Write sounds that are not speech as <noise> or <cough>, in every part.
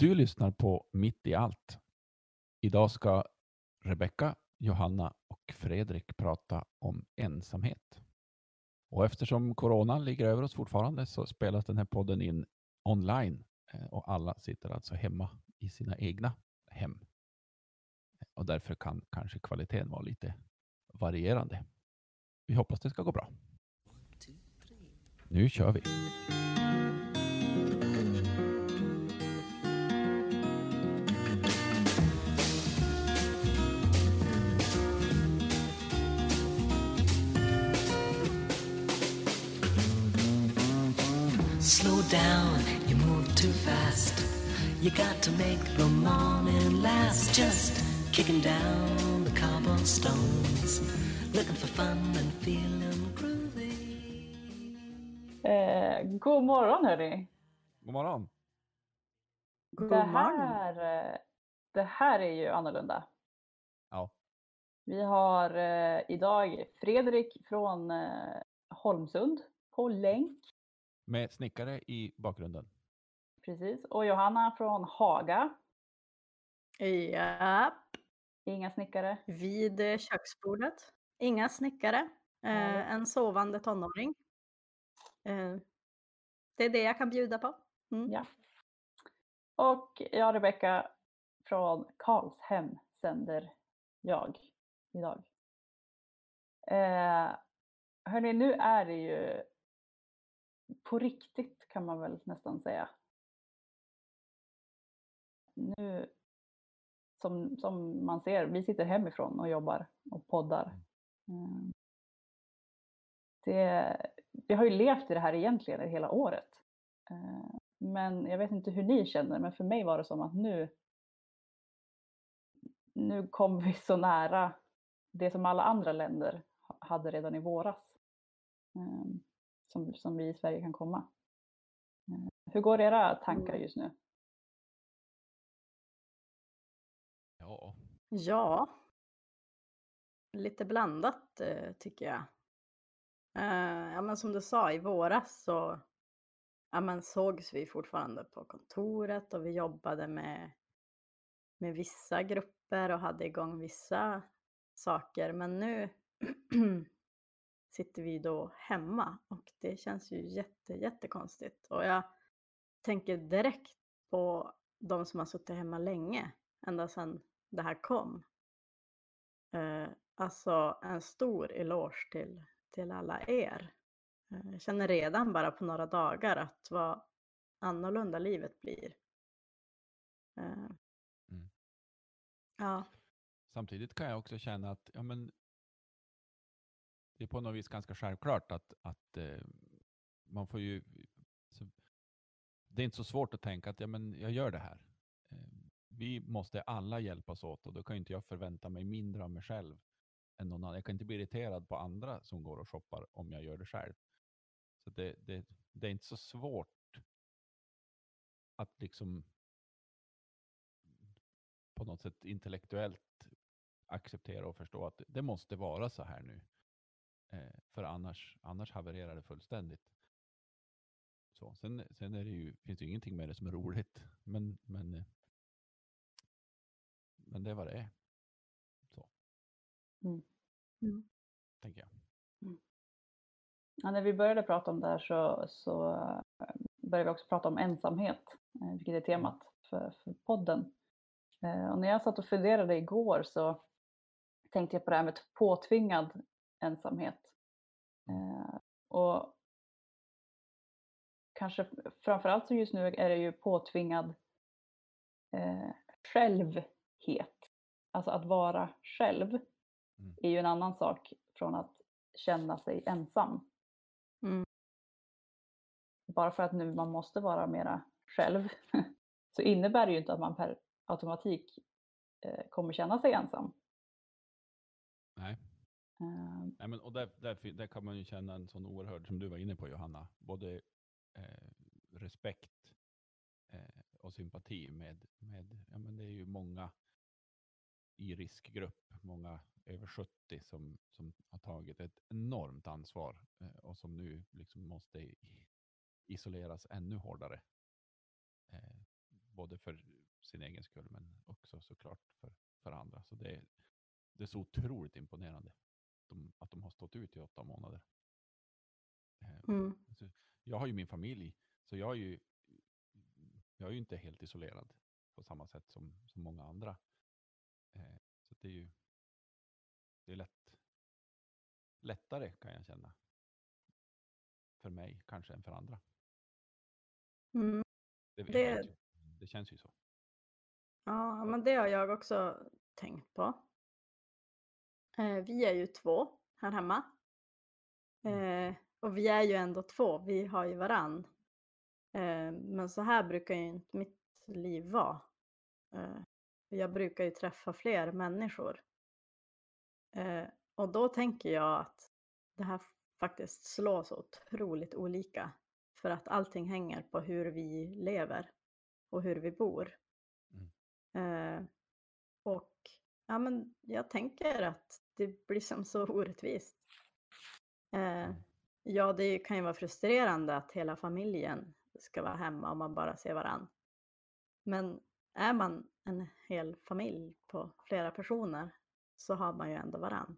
Du lyssnar på Mitt i allt. Idag ska Rebecka, Johanna och Fredrik prata om ensamhet. Och eftersom coronan ligger över oss fortfarande så spelas den här podden in online eh, och alla sitter alltså hemma i sina egna hem. Och därför kan kanske kvaliteten vara lite varierande. Vi hoppas det ska gå bra. Nu kör vi! Slow down, you move too fast. You got to make the morning last. Just kicking down the cobblestones, looking for fun and feeling groovy. Eh, god morgon hörni. God morgon! God Det här, eh, det här är ju annorlunda. Ja. Vi har eh, idag Fredrik från eh, Holmsund på länk. Med snickare i bakgrunden. Precis. Och Johanna från Haga. Japp, Inga snickare. vid eh, köksbordet. Inga snickare. Eh, en sovande tonåring. Eh, det är det jag kan bjuda på. Mm. Ja. Och jag Rebecka från Karlshem sänder jag idag. Eh, hörni, nu är det ju på riktigt kan man väl nästan säga. Nu, som, som man ser, vi sitter hemifrån och jobbar och poddar. Eh, det, vi har ju levt i det här egentligen hela året. Eh, men jag vet inte hur ni känner, men för mig var det som att nu nu kom vi så nära det som alla andra länder ha- hade redan i våras. Som, som vi i Sverige kan komma. Eh, Hur går era tankar Mm. just nu? Ja. Ja, lite blandat eh, tycker jag. Eh, ja, men som du sa, i våras så ja, men sågs vi fortfarande på kontoret och vi jobbade med, med vissa grupper och hade igång vissa saker. Men nu <clears throat> sitter vi då hemma och det känns ju jätte, jättekonstigt. Och jag tänker direkt på de som har suttit hemma länge, ända sedan det här kom. Eh, alltså en stor eloge till, till alla er. Eh, jag känner redan bara på några dagar att vad annorlunda livet blir. Eh, Mm. Ja, Samtidigt kan jag också känna att ja, men, det är på något vis ganska självklart att, att eh, man får ju... Så, det är inte så svårt att tänka att ja, men jag gör det här. Eh, vi måste alla hjälpas åt och då kan ju inte jag förvänta mig mindre av mig själv än någon annan. Jag kan inte bli irriterad på andra som går och shoppar om jag gör det själv. Så det, det, det är inte så svårt att liksom på något sätt intellektuellt acceptera och förstå att det måste vara så här nu. Eh, för annars, annars havererar det fullständigt. Så, sen sen är det ju, finns det ju ingenting med det som är roligt. Men, men, eh, men det är vad det är. Så, Mm. tänker jag. Ja, när vi började prata om det här så, så eh, började vi också prata om ensamhet, vilket är temat för, för podden. Och när jag satt och funderade igår så tänkte jag på det här med påtvingad ensamhet. Eh, Och kanske framförallt så just nu är det ju påtvingad eh, självhet. Alltså att vara själv Mm. är ju en annan sak från att känna sig ensam. Mm. Bara för att nu man måste vara mera själv <laughs> så innebär det ju inte att man per automatik eh, kommer känna sig ensam. Nej. Ehm. Nej, men, och där, där, där kan man ju känna en sån oerhörd, som du var inne på Johanna, både eh, respekt eh, och sympati med, med ja, men det är ju många i riskgrupp, många över 70 som, som har tagit ett enormt ansvar eh, och som nu liksom måste isoleras ännu hårdare. Eh, både för sin egen skull men också såklart för, för andra. Så det det är så otroligt imponerande de, att de har stått ut i åtta månader. Eh, Mm. jag har ju min familj, så jag är ju, jag är ju inte helt isolerad på samma sätt som, som många andra. Eh, så det är ju det är lätt, lättare kan jag känna. För mig kanske än för andra. Mm. Det, Det- det känns ju så. Ja, men det har jag också tänkt på. Eh, vi är ju två här hemma. Eh, och vi är ju ändå två, vi har ju varann. Eh, men så här brukar ju inte mitt liv vara. Jag brukar ju träffa fler människor. Och då tänker jag att det här faktiskt slår så otroligt olika. För att allting hänger på hur vi lever och hur vi bor. Eh, och ja, men jag tänker att det blir som så orättvist. Eh, ja, det kan ju vara frustrerande att hela familjen ska vara hemma och man bara ser varann. Men är man en hel familj på flera personer så har man ju ändå varann.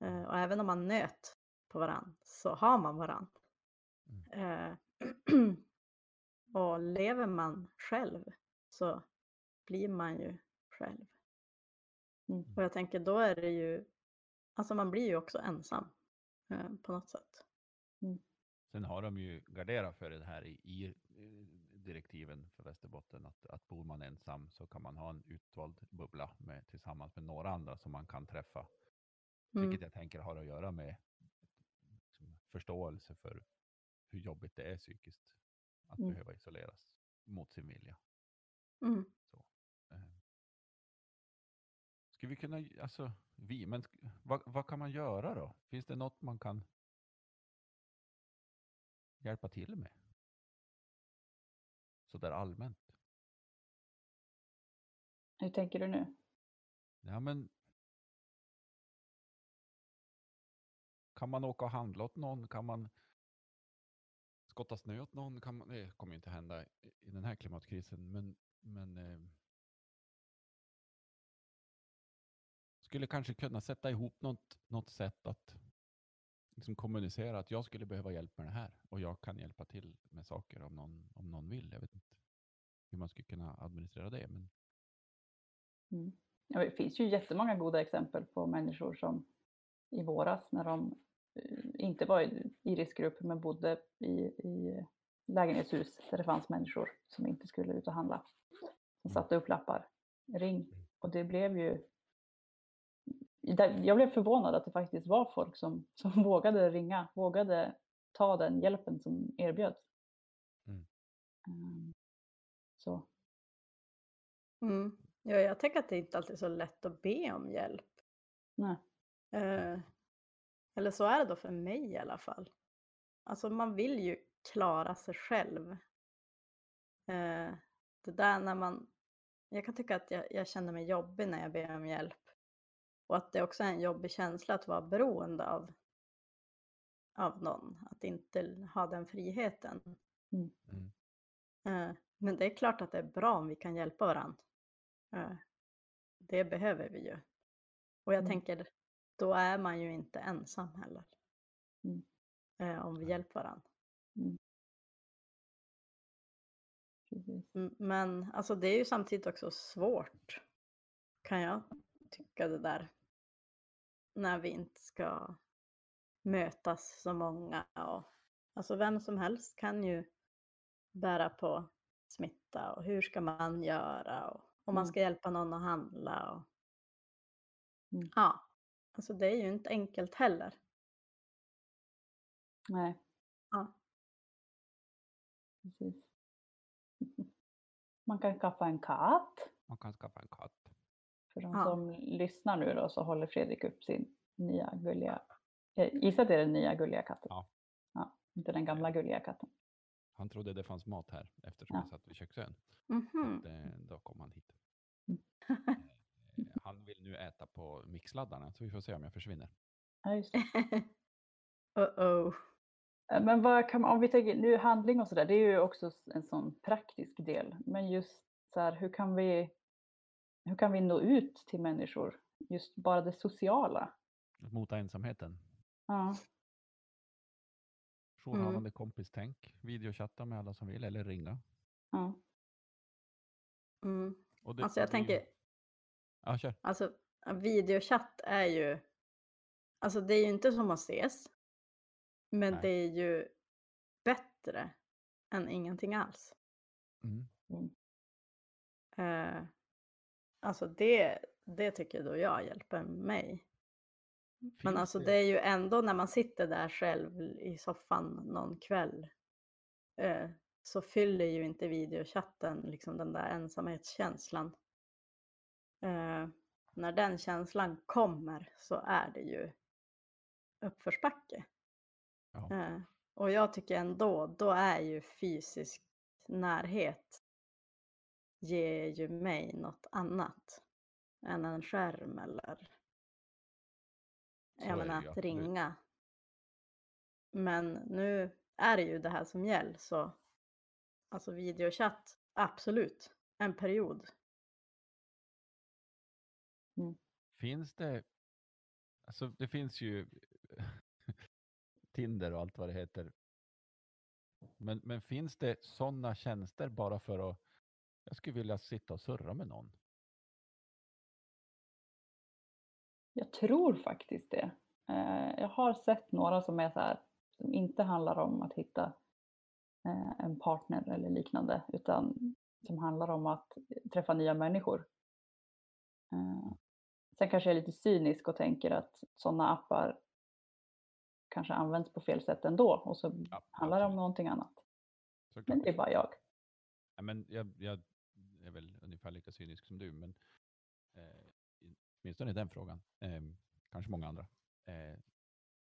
Eh, och även om man nöt på varann så har man varann. Eh, <clears throat> och lever man själv så blir man ju själv. Mm. Och jag tänker då är det ju, alltså man blir ju också ensam eh, på något sätt. Sen har de ju garderat för det här i, i eh, direktiven för Västerbotten att, att bor man ensam så kan man ha en utvald bubbla med, tillsammans med några andra som man kan träffa. Mm. Vilket jag tänker har att göra med liksom, förståelse för hur jobbigt det är psykiskt att Mm. behöva isoleras mot sin vilja. Mm. Ska vi kunna, alltså vi, men vad, vad kan man göra då? Finns det något man kan hjälpa till med? Så där allmänt. Hur tänker du nu? Ja men kan man åka och handla åt någon? Kan man skotta snö åt någon? Kan man, det kommer inte hända i i den här klimatkrisen, men, men skulle kanske kunna sätta ihop något, något sätt att liksom kommunicera att jag skulle behöva hjälp med det här och jag kan hjälpa till med saker om någon, om någon vill. Jag vet inte hur man skulle kunna administrera det, men Mm. Ja, det finns ju jättemånga goda exempel på människor som i våras när de eh, inte var i, riskgrupp men bodde i, i lägenhetshus där det fanns människor som inte skulle ut och handla. Som Mm. satte upp lappar. Ring. Och det blev ju... Jag blev förvånad att det faktiskt var folk som, <laughs> som vågade ringa, vågade ta den hjälpen som erbjöds. Mm. Ehm, Så. Mm. Ja, jag tänker att det inte alltid är så lätt att be om hjälp. Nej. Eh, eller så är det då för mig i alla fall. Alltså man vill ju klara sig själv. Eh, det där när man, jag kan tycka att jag, jag känner mig jobbig när jag ber om hjälp. Och att det också är en jobbig känsla att vara beroende av, av någon. Att inte ha den friheten. mm. Eh, Men det är klart att det är bra om vi kan hjälpa varandra. Eh, Det behöver vi ju. Och jag Mm. tänker, då är man ju inte ensam heller. Mm. Eh, Om vi hjälper varandra. Precis. M- Men alltså det är ju samtidigt också svårt. Kan jag tycka det där. När vi inte ska mötas så många. Och, alltså vem som helst kan ju bära på smitta. Och hur ska man göra? Och om man Mm. ska hjälpa någon att handla. Och... Mm. Ja, alltså det är ju inte enkelt heller. Nej, Ja. precis. <laughs> Man kan skaffa en katt. man kan skaffa en katt. För de Ja. som lyssnar nu då så håller Fredrik upp sin nya gulliga, eh, gissa att det är den nya gulliga katten. Ja. Ja, inte den gamla gulliga katten. Han trodde det fanns mat här eftersom Ja. vi satt vid köksön. Att, eh, då kom han hit. Mm. Eh, <laughs> Han vill nu äta på mixladdarna så vi får se om jag försvinner. Ja, just det. <laughs> Uh-oh. Eh, Men vad kan man, om vi tänker nu handling och sådär, det är ju också en sån praktisk del. Men just så här, hur, kan vi, hur kan vi nå ut till människor? Just bara det sociala. Att mota ensamheten. Ja, Jourhavande kompis-tänk. Videochatta med alla som vill eller ringa. ja. Mm. Och det- Alltså jag det är ju- tänker, Ja, kör. alltså videochatt är ju, alltså det är ju inte som att ses, men Nej. det är ju bättre än ingenting alls. Mm. Eh, alltså det, det tycker då jag hjälper mig. Men Finns alltså det- det är ju ändå när man sitter där själv i soffan någon kväll eh, så fyller ju inte videochatten liksom den där ensamhetskänslan. Eh, när den känslan kommer så är det ju uppförsbacke. Ja. Eh, och jag tycker ändå, då är ju fysisk närhet ger ju mig något annat än en skärm eller jag menar att ringa. Men nu är det ju det här som gäller så alltså videochatt, absolut, en period. Finns det, alltså det finns ju <laughs> Tinder och allt vad det heter. Men, men finns det sådana tjänster bara för att, jag skulle vilja sitta och surra med någon. Jag tror faktiskt det. Eh, Jag har sett några som är så här, som inte handlar om att hitta eh, en partner eller liknande, utan som handlar om att träffa nya människor. Eh, Sen kanske jag är lite cynisk och tänker att sådana appar kanske används på fel sätt ändå och så Ja, handlar det om någonting annat. Såklart. Men det är bara jag. Ja, men jag, jag är väl ungefär lika cynisk som du, men eh, i- åtminstone i den frågan. Eh, kanske många andra. Eh,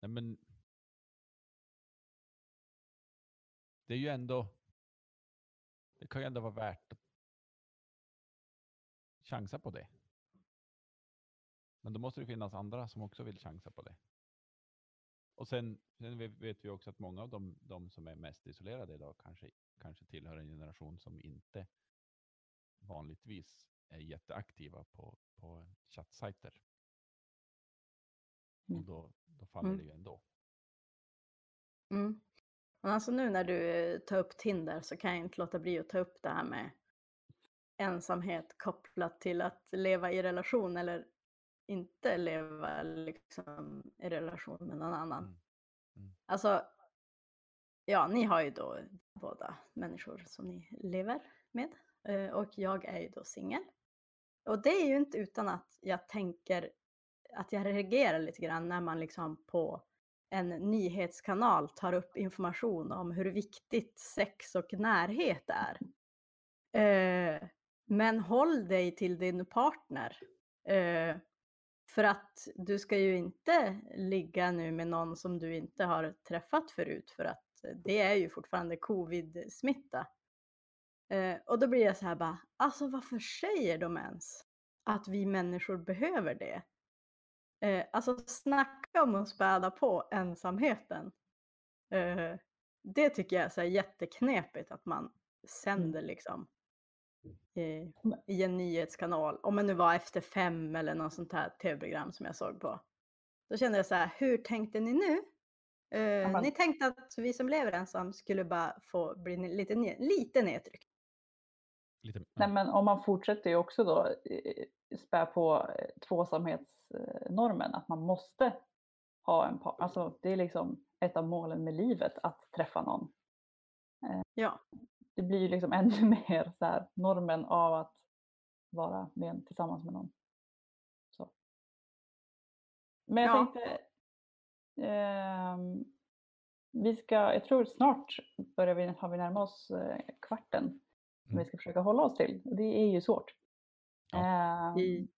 nej, men det är ju ändå, det kan ju ändå vara värt att chansa på det. Men då måste det finnas andra som också vill chansa på det. Och sen, sen vet- vet vi också att många av de, de som är mest isolerade idag kanske, kanske tillhör en generation som inte vanligtvis är jätteaktiva på, på chattsajter. Och Mm. då, då faller Mm. det ju ändå. Mm. Men alltså nu när du eh, tar upp Tinder så kan jag inte låta bli att ta upp det här med ensamhet kopplat till att leva i relation eller inte leva liksom i relation med någon annan. Mm. Mm. Alltså, ja, ni har ju då båda människor som ni lever med Eh, och jag är ju då singel. Och det är ju inte utan att jag tänker att jag reagerar lite grann när man liksom på en nyhetskanal tar upp information om hur viktigt sex och närhet är. Eh, men håll dig till din partner. Eh, för att du ska ju inte ligga nu med någon som du inte har träffat förut för att det är ju fortfarande covid-smitta. Eh, och då blir jag så här bara, alltså varför säger de ens att vi människor behöver det? Eh, alltså snacka om att späda på ensamheten. Eh, det tycker jag är så här jätteknepigt att man sänder liksom i, i en nyhetskanal. Om det nu var Efter fem eller något sånt här tv-program som jag såg på. Då kände jag så här, hur tänkte ni nu? Men- Ni tänkte att vi som lever ensam skulle bara få bli lite, lite nedtryckta. Lite, Nej, men om man fortsätter ju också då eh, spä på eh, tvåsamhetsnormen, att man måste ha en partner. Alltså det är liksom ett av målen med livet, att träffa någon. Ja, Det blir ju liksom <laughs> ännu mer så här, normen av att vara med, tillsammans med någon. Så. Men jag Ja. tänkte, ehm, vi ska, jag tror snart börjar vi, har vi närmat oss eh, kvarten som Mm. vi ska försöka hålla oss till. Det är ju svårt. Ehm, i,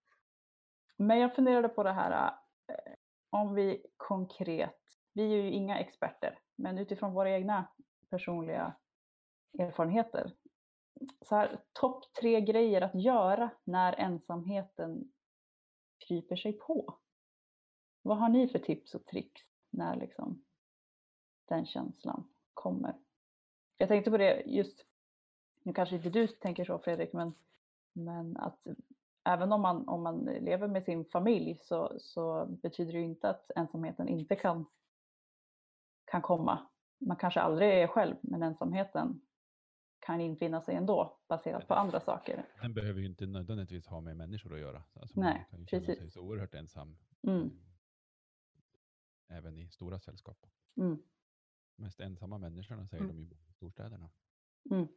men jag funderade på det här eh, om vi konkret, vi är ju inga experter, men utifrån våra egna personliga erfarenheter. Så här, topp tre grejer att göra när ensamheten kryper sig på. Vad har ni för tips och tricks när liksom den känslan kommer? Jag tänkte på det just nu kanske inte du tänker så Fredrik, men, men att även om man, om man lever med sin familj så, så betyder det ju inte att ensamheten inte kan, kan komma. Man kanske aldrig är själv, men ensamheten kan infinna sig ändå baserat på andra saker. Den behöver ju inte nödvändigtvis ha med människor att göra. Alltså Nej, man kan ju känna precis. sig så oerhört ensam Mm, eh, även i stora sällskap. mm, Mest ensamma människorna säger Mm. de i storstäderna. mm,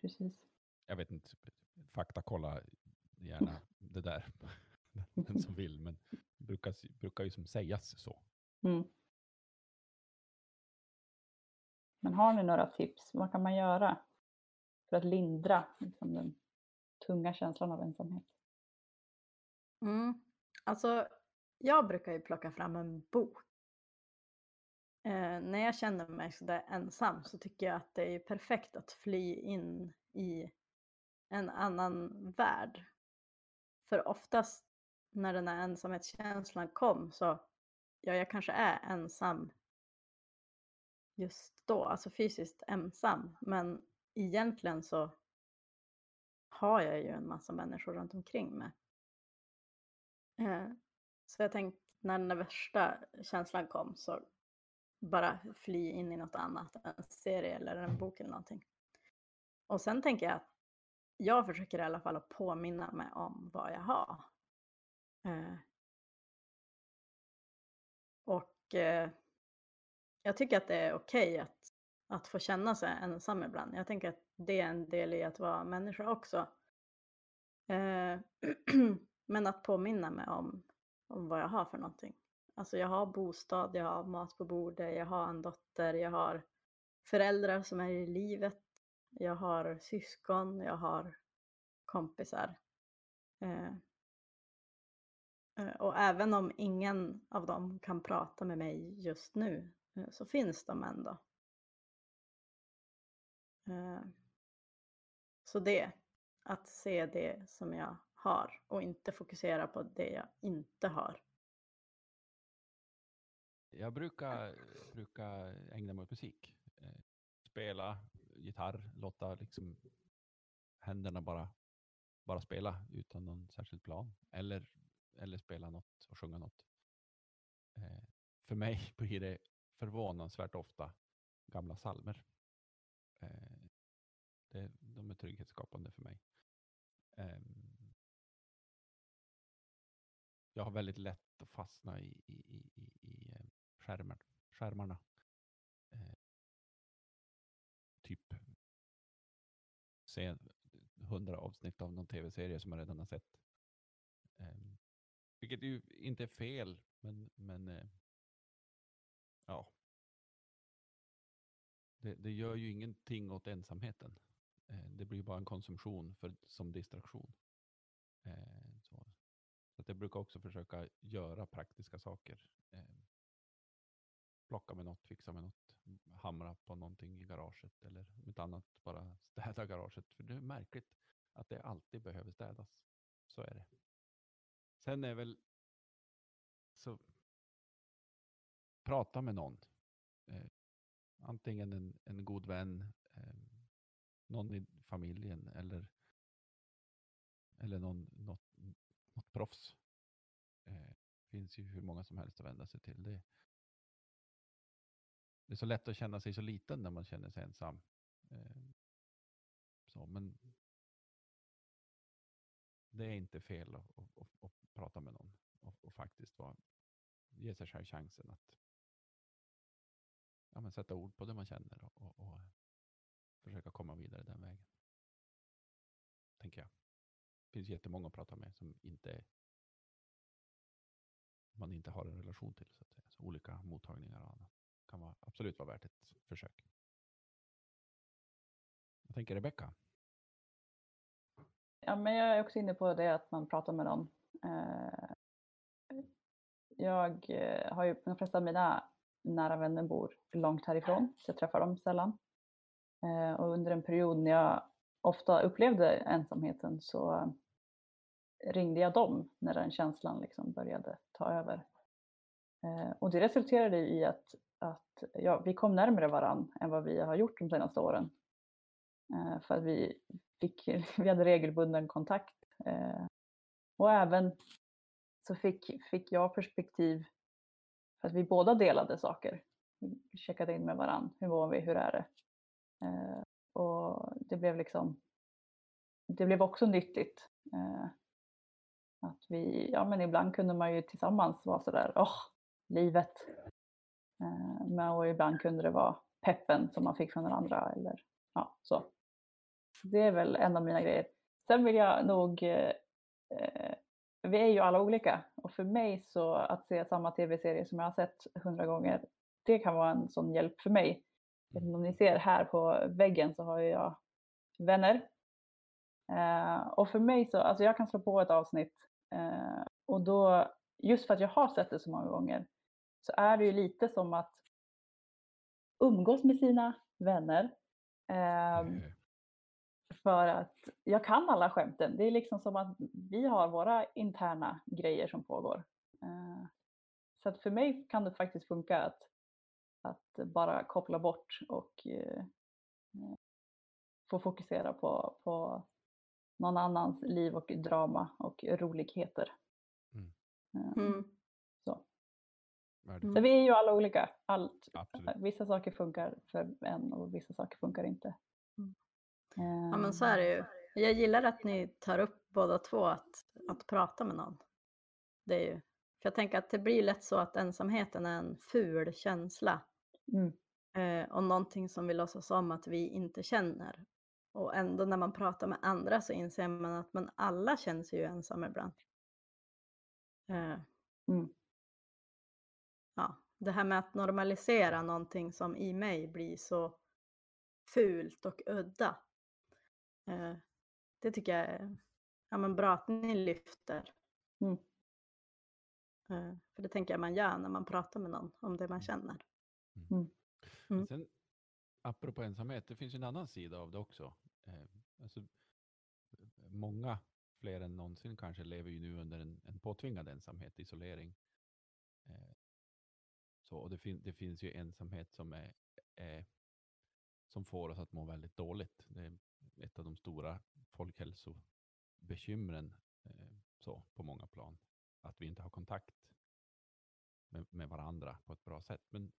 precis. Jag vet inte, faktakolla gärna det där, <laughs> den som vill, men det brukar, brukar ju som sägas så. Mm. Men har ni några tips? Vad kan man göra för att lindra liksom, den tunga känslan av ensamhet? Mm. Alltså, jag brukar ju plocka fram en bok. Eh, när jag känner mig sådär ensam så tycker jag att det är perfekt att fly in i en annan värld. För oftast när den här ensamhetskänslan kom så, ja, jag kanske är ensam just då, alltså fysiskt ensam. Men egentligen så har jag ju en massa människor runt omkring mig. Eh, Så jag tänkte när den där värsta känslan kom så bara fly in i något annat, en serie eller en bok eller någonting. Och sen tänker jag att jag försöker i alla fall att påminna mig om vad jag har. Eh, Och eh, jag tycker att det är okej att, att få känna sig ensam ibland. Jag tänker att det är en del i att vara människa också. Eh, <clears throat> Men att påminna mig om, om vad jag har för någonting. Alltså jag har bostad, jag har mat på bordet, jag har en dotter, jag har föräldrar som är i livet, jag har syskon, jag har kompisar. Eh. eh, Och även om ingen av dem kan prata med mig just nu eh, så finns de ändå. Eh, Så det, att se det som jag har och inte fokusera på det jag inte har. Jag brukar, brukar ägna mig åt musik. Eh, spela gitarr, låta liksom händerna bara, bara spela utan någon särskild plan. Eller, eller spela något och sjunga något. Eh, för mig <laughs> blir det förvånansvärt ofta gamla salmer. Eh, det, de är trygghetsskapande för mig. Ehm, jag har väldigt lätt att fastna i, i, i, i, skärmar, skärmarna. Eh, typ se hundra avsnitt av någon tv-serie som jag redan har sett. Eh, vilket ju inte är fel, men, men eh, ja. Det, det gör ju ingenting åt ensamheten. Eh, det blir bara en konsumtion för, som distraktion. Eh, så. Så att jag brukar också försöka göra praktiska saker. Ehm, Plocka med något, fixa med något, hamra på någonting i garaget eller om inte annat bara <laughs> städa garaget. För det är märkligt att det alltid behöver städas. Så är det. Sen är väl så prata med någon. Eh, antingen en, en god vän, eh, någon i familjen eller, eller någon, något, något proffs. Eh, finns ju hur många som helst att vända sig till. Det, det är så lätt att känna sig så liten när man känner sig ensam. Eh, så, men det är inte fel att, att, att, att prata med någon och, och faktiskt vara, ge sig själv chansen att ja, men sätta ord på det man känner och, och, och försöka komma vidare den vägen. Tänker jag. Det finns jättemånga att prata med som inte man inte har en relation till. Så att säga. Så olika mottagningar och annat kan vara, absolut vara värt ett försök. Vad tänker Rebecka? Ja, men jag är också inne på det att man pratar med någon. Eh, jag eh, har ju, de flesta av mina nära vänner bor långt härifrån, så jag träffar dem sällan. Eh, och under en period när jag ofta upplevde ensamheten så ringde jag dem när den känslan liksom började ta över. Och det resulterade i att, att ja, vi kom närmare varann än vad vi har gjort de senaste åren. Eh, för att vi, fick, <laughs> vi hade regelbunden kontakt. Eh, och även så fick, fick jag perspektiv för att vi båda delade saker. Vi checkade in med varandra. Hur mår vi? Hur är det? Eh, och det blev liksom det blev också nyttigt. Eh, att vi, ja men ibland kunde man ju tillsammans vara sådär, åh, livet. Eh, men och ibland kunde det vara peppen som man fick från den andra eller ja, så. Det är väl en av mina grejer. Sen vill jag nog, eh, eh vi är ju alla olika och för mig så att se samma tv-serie som jag har sett hundra gånger, det kan vara en sån hjälp för mig. Om ni ser här på väggen så har jag vänner. Eh, och för mig så, alltså jag kan slå på ett avsnitt eh, och då, just för att jag har sett det så många gånger, så är det ju lite som att umgås med sina vänner. Eh, för att jag kan alla skämten. Det är liksom som att vi har våra interna grejer som pågår. Eh, så att för mig kan det faktiskt funka att, att bara koppla bort och eh, få fokusera på, på någon annans liv och drama och roligheter. Mm. Eh, mm. Så. så vi är ju alla olika. Allt, vissa saker funkar för en och vissa saker funkar inte. Ja men så är det ju. Ehm. Jag gillar att ni tar upp båda två att, att prata med någon. Det är ju, för jag tänker att det blir lätt så att ensamheten är en ful känsla. Mm. Eh, och någonting som vi låtsas om att vi inte känner. Och ändå när man pratar med andra så inser man att man alla känner sig ju ensamma ibland. Eh, mm. Ja, det här med att normalisera någonting som i mig blir så fult och udda. Eh, det tycker jag är ja, men bra att ni lyfter. Mm. Eh, för det tänker jag man gör när man pratar med någon om det man känner. Mm. mm. Mm. Sen, apropå ensamhet, det finns en annan sida av det också. Eh, alltså, många fler än någonsin kanske lever ju nu under en, en påtvingad ensamhet, isolering. Eh, så, och det, fin det finns ju ensamhet som är, är som får oss att må väldigt dåligt. Det är ett av de stora folkhälsobekymren eh, så, på många plan. Att vi inte har kontakt med, med varandra på ett bra sätt. Men,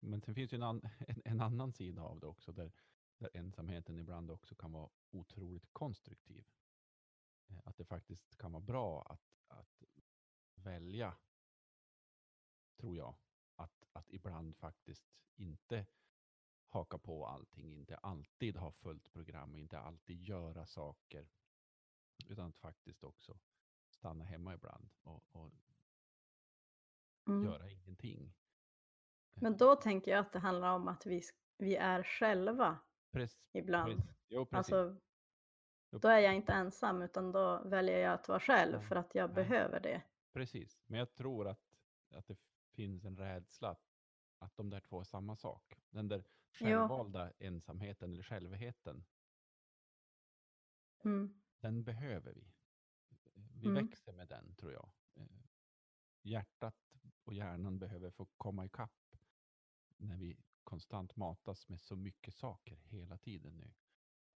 men sen finns ju en, an, <laughs> en, en, annan sida av det också, där, där ensamheten ibland också kan vara otroligt konstruktiv. Eh, att det faktiskt kan vara bra att, att välja, tror jag, att, att ibland faktiskt inte haka på allting, inte alltid ha fullt program, inte alltid göra saker. Utan att faktiskt också stanna hemma ibland och, och mm. göra ingenting. Men då tänker jag att det handlar om att vi, vi är själva Prec ibland. Prec jo, alltså, då är jag inte ensam utan då väljer jag att vara själv för att jag ja. behöver det. Precis, men jag tror att, att det finns en rädsla att de där två är samma sak. Den där självvalda jo. ensamheten eller självheten. Mm. Den behöver vi. Vi mm. växer med den tror jag. Eh, hjärtat och hjärnan behöver få komma ikapp när vi konstant matas med så mycket saker hela tiden nu.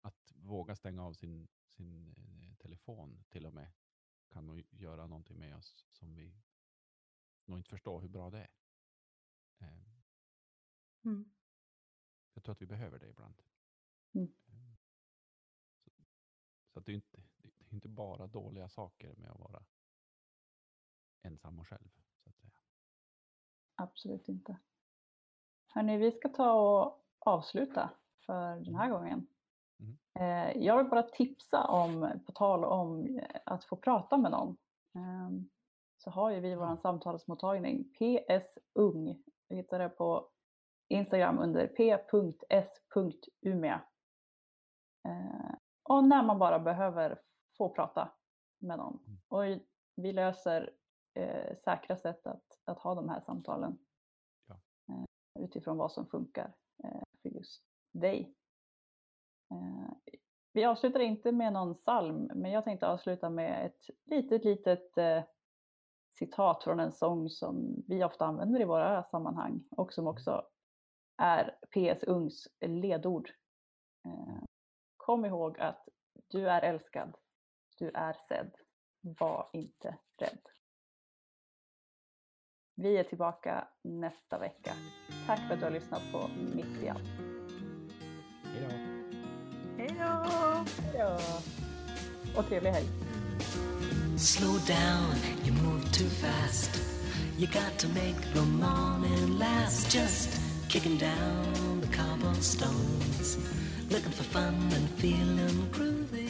Att våga stänga av sin, sin eh, telefon till och med kan nog göra någonting med oss som vi nog inte förstår hur bra det är. Eh, mm. Jag tror att vi behöver det ibland. Mm. Eh, så, så att det, är inte, det är inte bara dåliga saker med att vara ensam och själv. Så att säga. Absolut inte. Hörni, vi ska ta och avsluta för den här mm. gången. Mm. Eh, jag vill bara tipsa om, på tal om att få prata med någon, ehm, så har ju vi vår samtalsmottagning PS Ung. Vi hittar det på Instagram under p.s.umea. Eh, och när man bara behöver få prata med någon. Mm. Och vi löser eh, säkra sätt att, att ha de här samtalen ja. eh, utifrån vad som funkar eh, för just dig. Eh, vi avslutar inte med någon psalm, men jag tänkte avsluta med ett litet, litet eh, citat från en sång som vi ofta använder i våra sammanhang och som mm. också är PS Ungs ledord. Eh, Kom ihåg att du är älskad, du är sedd. Var inte rädd. Vi är tillbaka nästa vecka. Tack för att du har lyssnat på Mitt i allt. Hej då. Hej då! Och trevlig helg. Slow down, you move too fast. You got to make the morning last. Just kicking down the cobblestones, looking for fun and feeling groovy.